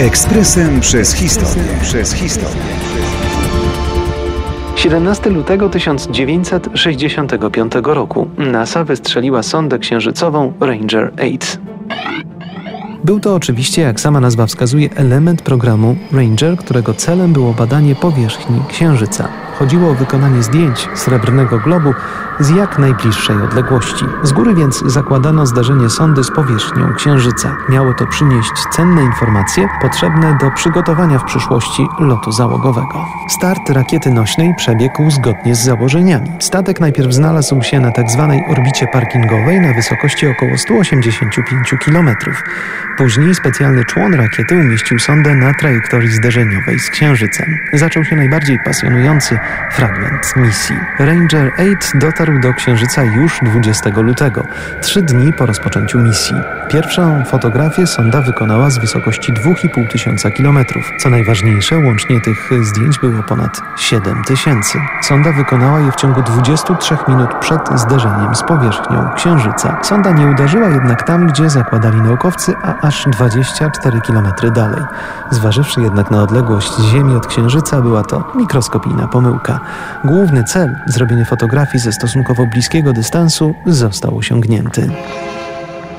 Ekspresem przez historię. Przez historię. 17 lutego 1965 roku NASA wystrzeliła sondę księżycową Ranger 8. Był to oczywiście, jak sama nazwa wskazuje, element programu Ranger, którego celem było badanie powierzchni Księżyca. Chodziło o wykonanie zdjęć srebrnego globu z jak najbliższej odległości. Z góry więc zakładano zdarzenie sondy z powierzchnią Księżyca. Miało to przynieść cenne informacje potrzebne do przygotowania w przyszłości lotu załogowego. Start rakiety nośnej przebiegł zgodnie z założeniami. Statek najpierw znalazł się na tzw. Tak orbicie parkingowej na wysokości około 185 km. Później specjalny człon rakiety umieścił sondę na trajektorii zderzeniowej z Księżycem. Zaczął się najbardziej pasjonujący fragment misji. Ranger 8 dotarł do Księżyca już 20 lutego, trzy dni po rozpoczęciu misji. Pierwszą fotografię sonda wykonała z wysokości 2,5 tysiąca kilometrów. Co najważniejsze, łącznie tych zdjęć było ponad 7 tysięcy. Sonda wykonała je w ciągu 23 minut przed zderzeniem z powierzchnią Księżyca. Sonda nie uderzyła jednak tam, gdzie zakładali naukowcy, a aż 24 kilometry dalej. Zważywszy jednak na odległość Ziemi od Księżyca, była to mikroskopijna pomyłka. Główny cel, zrobienie fotografii ze stosunkowo bliskiego dystansu, został osiągnięty.